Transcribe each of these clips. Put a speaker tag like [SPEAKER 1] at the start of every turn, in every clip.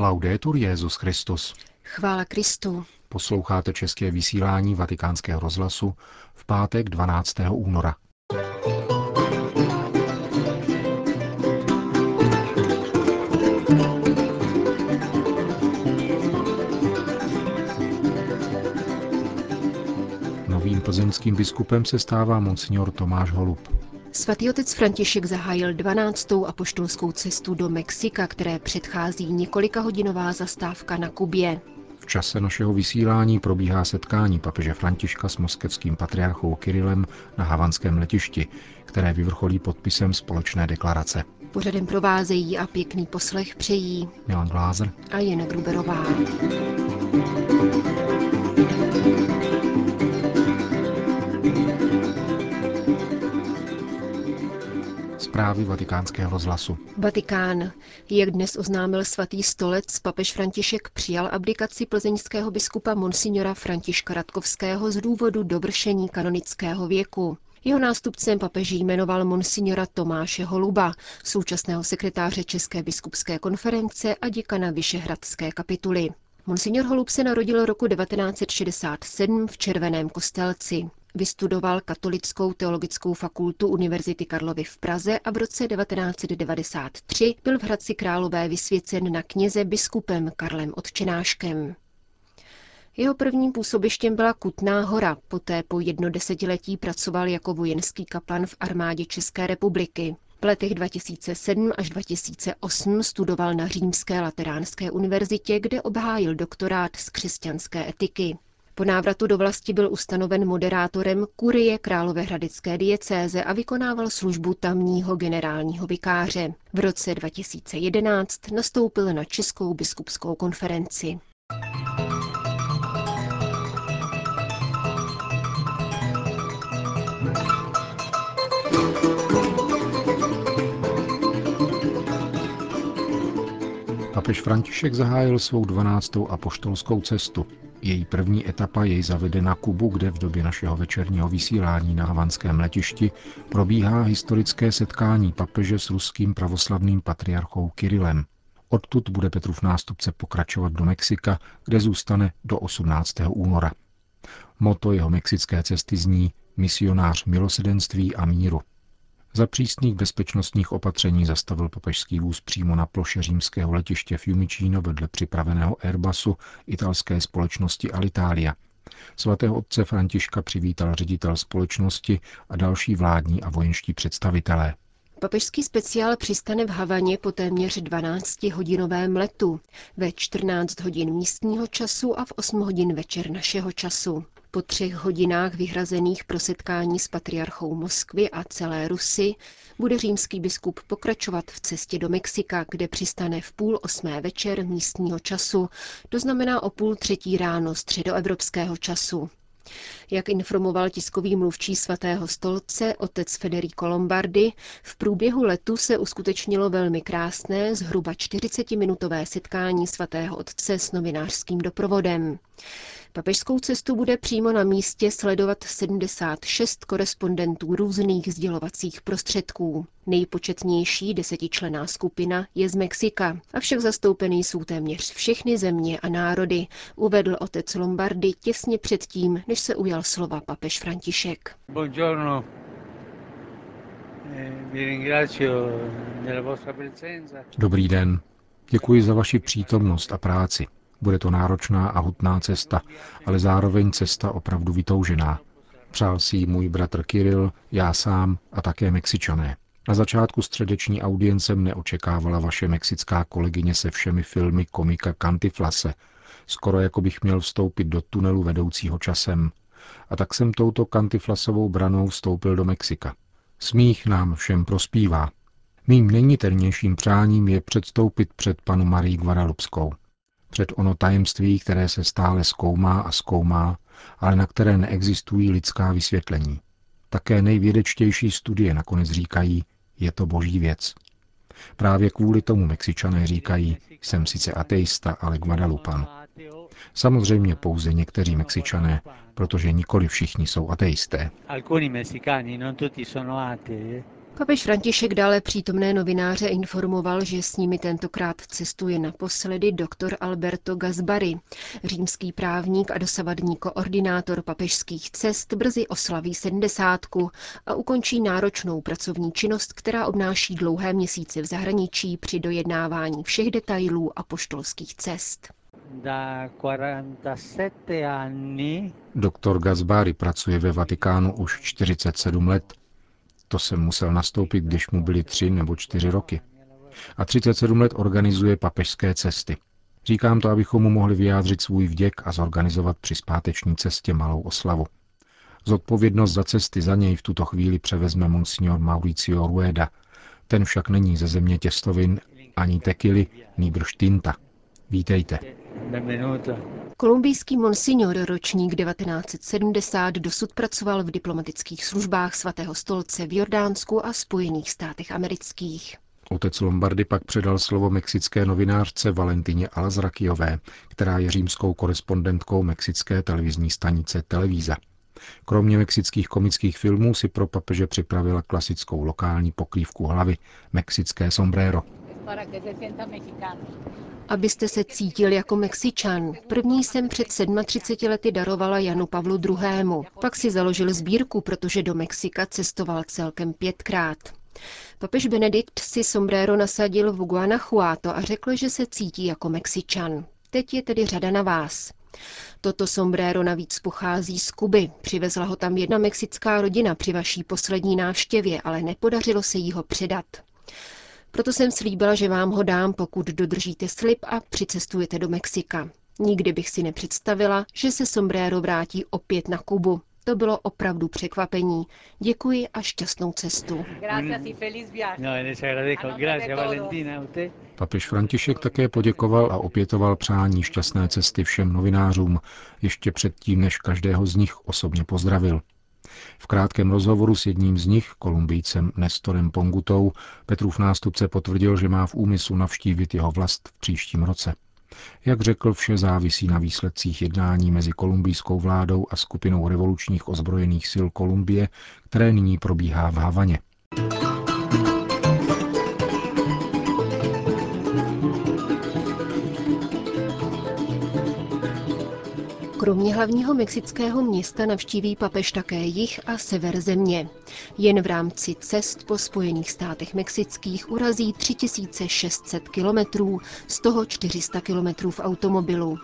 [SPEAKER 1] Laudetur Jezus Christus.
[SPEAKER 2] Chvála Kristu.
[SPEAKER 1] Posloucháte české vysílání Vatikánského rozhlasu v pátek 12. února. Novým plzeňským biskupem se stává monsignor Tomáš Holub.
[SPEAKER 2] Svatý otec František zahájil 12. apoštolskou cestu do Mexika, které předchází několika hodinová zastávka na Kubě.
[SPEAKER 1] V čase našeho vysílání probíhá setkání papeže Františka s moskevským patriarchou Kirilem na havanském letišti, které vyvrcholí podpisem společné deklarace.
[SPEAKER 2] Pořadem provázejí a pěkný poslech přejí
[SPEAKER 1] Milan Glázer
[SPEAKER 2] a Jena Gruberová.
[SPEAKER 1] Zprávy vatikánského rozhlasu.
[SPEAKER 2] Vatikán. Jak dnes oznámil svatý stolec, papež František přijal abdikaci plzeňského biskupa monsignora Františka Radkovského z důvodu dovršení kanonického věku. Jeho nástupcem papeží jmenoval monsignora Tomáše Holuba, současného sekretáře České biskupské konference a děkana Vyšehradské kapituly. Monsignor Holub se narodil roku 1967 v Červeném kostelci. Vystudoval Katolickou teologickou fakultu Univerzity Karlovy v Praze a v roce 1993 byl v Hradci Králové vysvěcen na kněze biskupem Karlem Odčenáškem. Jeho prvním působištěm byla Kutná hora, poté po jedno desetiletí pracoval jako vojenský kaplan v armádě České republiky. V letech 2007 až 2008 studoval na Římské lateránské univerzitě, kde obhájil doktorát z křesťanské etiky. Po návratu do vlasti byl ustanoven moderátorem kurie Královéhradecké diecéze a vykonával službu tamního generálního vikáře. V roce 2011 nastoupil na Českou biskupskou konferenci.
[SPEAKER 1] Papež František zahájil svou 12. apoštolskou cestu. Její první etapa jej zavede na Kubu, kde v době našeho večerního vysílání na havanském letišti probíhá historické setkání papeže s ruským pravoslavným patriarchou Kirilem. Odtud bude Petrův nástupce pokračovat do Mexika, kde zůstane do 18. února. Moto jeho mexické cesty zní misionář milosedenství a míru. Za přísných bezpečnostních opatření zastavil papežský vůz přímo na ploše římského letiště Fiumicino vedle připraveného Airbusu italské společnosti Alitalia. Svatého otce Františka přivítal ředitel společnosti a další vládní a vojenští představitelé.
[SPEAKER 2] Papežský speciál přistane v Havaně po téměř 12-hodinovém letu, ve 14 hodin místního času a v 8 hodin večer našeho času. Po třech hodinách vyhrazených pro setkání s patriarchou Moskvy a celé Rusy bude římský biskup pokračovat v cestě do Mexika, kde přistane v půl osmé večer místního času, to znamená o půl třetí ráno středoevropského času. Jak informoval tiskový mluvčí svatého stolce otec Federico Lombardi, v průběhu letu se uskutečnilo velmi krásné, zhruba 40-minutové setkání svatého otce s novinářským doprovodem. Papežskou cestu bude přímo na místě sledovat 76 korespondentů různých sdělovacích prostředků. Nejpočetnější desetičlená skupina je z Mexika, avšak zastoupený jsou téměř všechny země a národy, uvedl otec Lombardy těsně předtím, než se ujal slova papež František. Buongiorno.
[SPEAKER 1] Dobrý den. Děkuji za vaši přítomnost a práci. Bude to náročná a hutná cesta, ale zároveň cesta opravdu vytoužená. Přál si ji můj bratr Kiril, já sám a také Mexičané. Na začátku středeční audience neočekávala vaše mexická kolegyně se všemi filmy komika Cantiflase, skoro jako bych měl vstoupit do tunelu vedoucího časem. A tak jsem touto Cantiflasovou branou vstoupil do Mexika. Smích nám všem prospívá. Mým nejniternějším přáním je předstoupit před panu Marii Guadalupskou před ono tajemství, které se stále zkoumá a zkoumá, ale na které neexistují lidská vysvětlení. Také nejvědečtější studie nakonec říkají, je to boží věc. Právě kvůli tomu Mexičané říkají, jsem sice ateista, ale Guadalupan. Samozřejmě pouze někteří Mexičané, protože nikoli všichni jsou ateisté.
[SPEAKER 2] Papež František dále přítomné novináře informoval, že s nimi tentokrát cestuje naposledy doktor Alberto Gasbari. Římský právník a dosavadní koordinátor papežských cest brzy oslaví sedmdesátku a ukončí náročnou pracovní činnost, která obnáší dlouhé měsíce v zahraničí při dojednávání všech detailů a poštolských cest.
[SPEAKER 1] Doktor Gasbari pracuje ve Vatikánu už 47 let to jsem musel nastoupit, když mu byly tři nebo čtyři roky. A 37 let organizuje papežské cesty. Říkám to, abychom mu mohli vyjádřit svůj vděk a zorganizovat při zpáteční cestě malou oslavu. Zodpovědnost za cesty za něj v tuto chvíli převezme monsignor Mauricio Rueda. Ten však není ze země těstovin ani tekily, nýbrž tinta. Vítejte.
[SPEAKER 2] Kolumbijský monsignor ročník 1970 dosud pracoval v diplomatických službách svatého stolce v Jordánsku a Spojených státech amerických.
[SPEAKER 1] Otec Lombardy pak předal slovo mexické novinářce Valentině Alazrakiové, která je římskou korespondentkou mexické televizní stanice Televíza. Kromě mexických komických filmů si pro papeže připravila klasickou lokální pokrývku hlavy, mexické sombrero
[SPEAKER 2] abyste se cítil jako Mexičan. První jsem před 37 lety darovala Janu Pavlu II. Pak si založil sbírku, protože do Mexika cestoval celkem pětkrát. Papež Benedikt si sombrero nasadil v Guanajuato a řekl, že se cítí jako Mexičan. Teď je tedy řada na vás. Toto sombrero navíc pochází z Kuby. Přivezla ho tam jedna mexická rodina při vaší poslední návštěvě, ale nepodařilo se jí ho předat. Proto jsem slíbila, že vám ho dám, pokud dodržíte slib a přicestujete do Mexika. Nikdy bych si nepředstavila, že se sombrero vrátí opět na Kubu. To bylo opravdu překvapení. Děkuji a šťastnou cestu.
[SPEAKER 1] No, Papež František také poděkoval a opětoval přání šťastné cesty všem novinářům, ještě předtím, než každého z nich osobně pozdravil. V krátkém rozhovoru s jedním z nich, kolumbijcem Nestorem Pongutou, Petrův nástupce potvrdil, že má v úmyslu navštívit jeho vlast v příštím roce. Jak řekl, vše závisí na výsledcích jednání mezi kolumbijskou vládou a skupinou revolučních ozbrojených sil Kolumbie, které nyní probíhá v Havaně.
[SPEAKER 2] Kromě hlavního mexického města navštíví papež také jich a sever země. Jen v rámci cest po Spojených státech mexických urazí 3600 kilometrů, z toho 400 kilometrů v automobilu.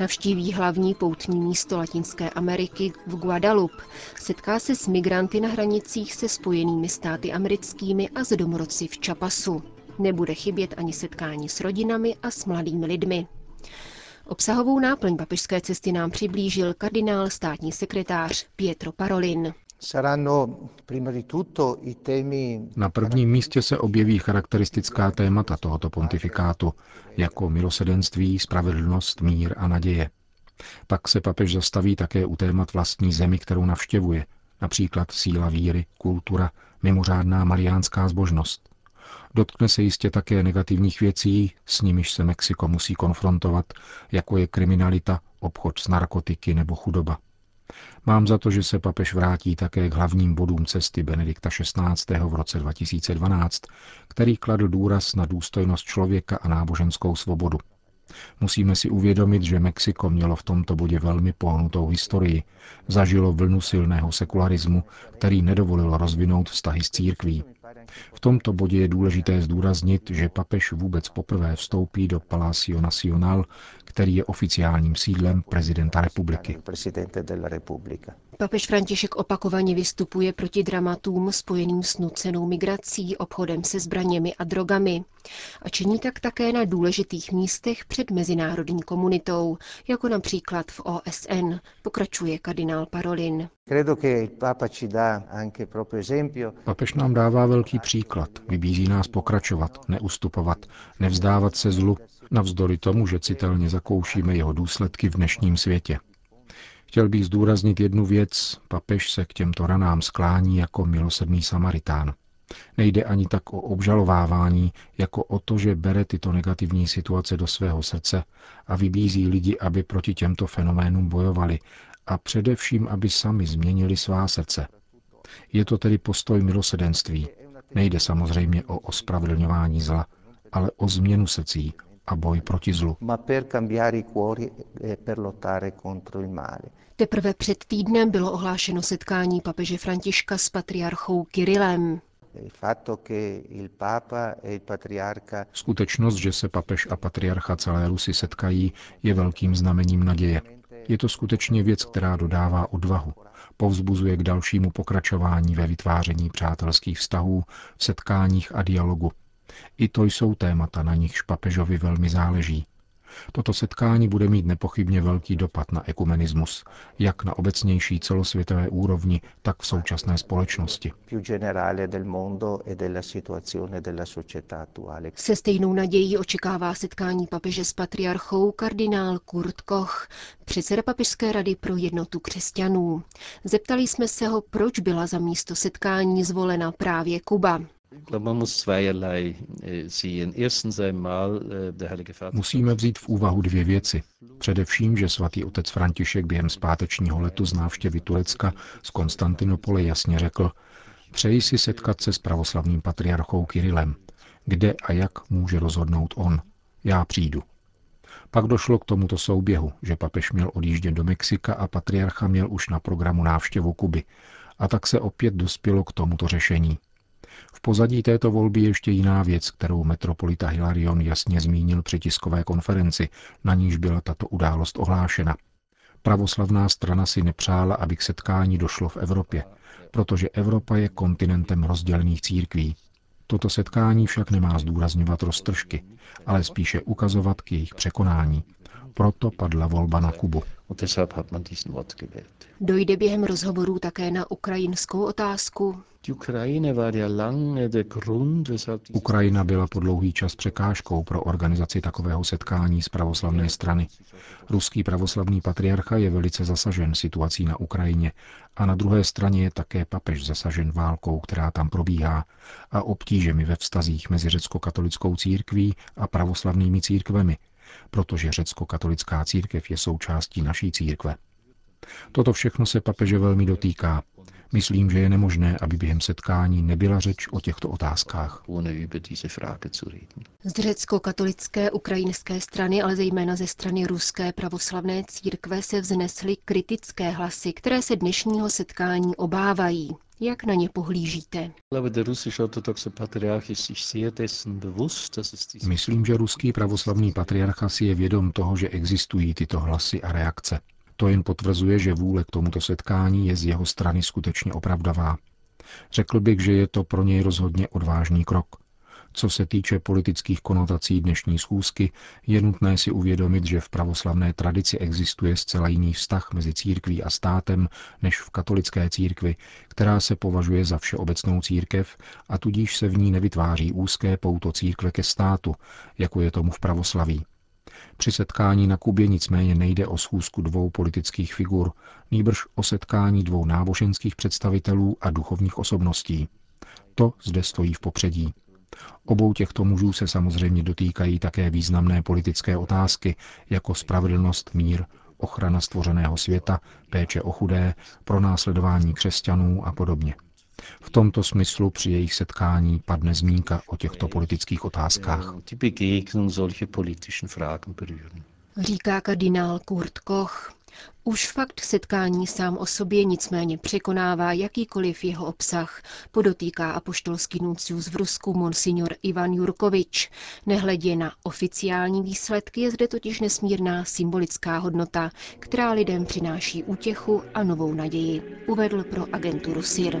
[SPEAKER 2] Navštíví hlavní poutní místo Latinské Ameriky v Guadalupe. Setká se s migranty na hranicích se Spojenými státy americkými a s domorodci v Čapasu. Nebude chybět ani setkání s rodinami a s mladými lidmi. Obsahovou náplň papežské cesty nám přiblížil kardinál státní sekretář Pietro Parolin.
[SPEAKER 1] Na prvním místě se objeví charakteristická témata tohoto pontifikátu, jako milosedenství, spravedlnost, mír a naděje. Pak se papež zastaví také u témat vlastní zemi, kterou navštěvuje, například síla víry, kultura, mimořádná mariánská zbožnost. Dotkne se jistě také negativních věcí, s nimiž se Mexiko musí konfrontovat, jako je kriminalita, obchod s narkotiky nebo chudoba. Mám za to, že se papež vrátí také k hlavním bodům cesty Benedikta XVI. v roce 2012, který kladl důraz na důstojnost člověka a náboženskou svobodu. Musíme si uvědomit, že Mexiko mělo v tomto bodě velmi pohnutou historii, zažilo vlnu silného sekularismu, který nedovolil rozvinout vztahy s církví. V tomto bodě je důležité zdůraznit, že papež vůbec poprvé vstoupí do Palacio Nacional, který je oficiálním sídlem prezidenta republiky.
[SPEAKER 2] Papež František opakovaně vystupuje proti dramatům spojeným s nucenou migrací, obchodem se zbraněmi a drogami. A činí tak také na důležitých místech před mezinárodní komunitou, jako například v OSN, pokračuje kardinál Parolin.
[SPEAKER 1] Papež nám dává velký příklad, vybízí nás pokračovat, neustupovat, nevzdávat se zlu, navzdory tomu, že citelně zakoušíme jeho důsledky v dnešním světě. Chtěl bych zdůraznit jednu věc. Papež se k těmto ranám sklání jako milosedný Samaritán. Nejde ani tak o obžalovávání, jako o to, že bere tyto negativní situace do svého srdce a vybízí lidi, aby proti těmto fenoménům bojovali a především, aby sami změnili svá srdce. Je to tedy postoj milosedenství. Nejde samozřejmě o ospravedlňování zla, ale o změnu secí a boj proti zlu.
[SPEAKER 2] E Teprve před týdnem bylo ohlášeno setkání papeže Františka s patriarchou Kirilem.
[SPEAKER 1] Skutečnost, že se papež a patriarcha celé Rusy setkají, je velkým znamením naděje. Je to skutečně věc, která dodává odvahu, povzbuzuje k dalšímu pokračování ve vytváření přátelských vztahů, v setkáních a dialogu. I to jsou témata, na nichž papežovi velmi záleží. Toto setkání bude mít nepochybně velký dopad na ekumenismus, jak na obecnější celosvětové úrovni, tak v současné společnosti.
[SPEAKER 2] E Se stejnou nadějí očekává setkání papeže s patriarchou kardinál Kurt Koch, předseda Papežské rady pro jednotu křesťanů. Zeptali jsme se ho, proč byla za místo setkání zvolena právě Kuba.
[SPEAKER 1] Äh, Musíme vzít v úvahu dvě věci. Především, že svatý otec František během zpátečního letu z návštěvy Turecka z Konstantinopole jasně řekl, přeji si setkat se s pravoslavným patriarchou Kirilem. Kde a jak může rozhodnout on? Já přijdu. Pak došlo k tomuto souběhu, že papež měl odjíždět do Mexika a patriarcha měl už na programu návštěvu Kuby. A tak se opět dospělo k tomuto řešení. V pozadí této volby je ještě jiná věc, kterou metropolita Hilarion jasně zmínil při tiskové konferenci, na níž byla tato událost ohlášena. Pravoslavná strana si nepřála, aby k setkání došlo v Evropě, protože Evropa je kontinentem rozdělených církví. Toto setkání však nemá zdůrazňovat roztržky, ale spíše ukazovat k jejich překonání. Proto padla volba na Kubu.
[SPEAKER 2] Dojde během rozhovorů také na ukrajinskou otázku.
[SPEAKER 1] Ukrajina byla po dlouhý čas překážkou pro organizaci takového setkání z pravoslavné strany. Ruský pravoslavný patriarcha je velice zasažen situací na Ukrajině a na druhé straně je také papež zasažen válkou, která tam probíhá a obtížemi ve vztazích mezi řecko-katolickou církví a pravoslavnými církvemi, protože řecko-katolická církev je součástí naší církve. Toto všechno se papeže velmi dotýká. Myslím, že je nemožné, aby během setkání nebyla řeč o těchto otázkách.
[SPEAKER 2] Z řecko-katolické ukrajinské strany, ale zejména ze strany ruské pravoslavné církve se vznesly kritické hlasy, které se dnešního setkání obávají. Jak na ně pohlížíte?
[SPEAKER 1] Myslím, že ruský pravoslavný patriarcha si je vědom toho, že existují tyto hlasy a reakce. To jen potvrzuje, že vůle k tomuto setkání je z jeho strany skutečně opravdová. Řekl bych, že je to pro něj rozhodně odvážný krok. Co se týče politických konotací dnešní schůzky, je nutné si uvědomit, že v pravoslavné tradici existuje zcela jiný vztah mezi církví a státem než v katolické církvi, která se považuje za všeobecnou církev a tudíž se v ní nevytváří úzké pouto církve ke státu, jako je tomu v pravoslaví. Při setkání na Kubě nicméně nejde o schůzku dvou politických figur, nýbrž o setkání dvou náboženských představitelů a duchovních osobností. To zde stojí v popředí. Obou těchto mužů se samozřejmě dotýkají také významné politické otázky, jako spravedlnost, mír, ochrana stvořeného světa, péče o chudé, pronásledování křesťanů a podobně. V tomto smyslu při jejich setkání padne zmínka o těchto politických otázkách.
[SPEAKER 2] Říká kardinál Kurt Koch. Už fakt setkání sám o sobě nicméně překonává jakýkoliv jeho obsah, podotýká apoštolský nuncius v Rusku monsignor Ivan Jurkovič. Nehledě na oficiální výsledky je zde totiž nesmírná symbolická hodnota, která lidem přináší útěchu a novou naději, uvedl pro agenturu SIR.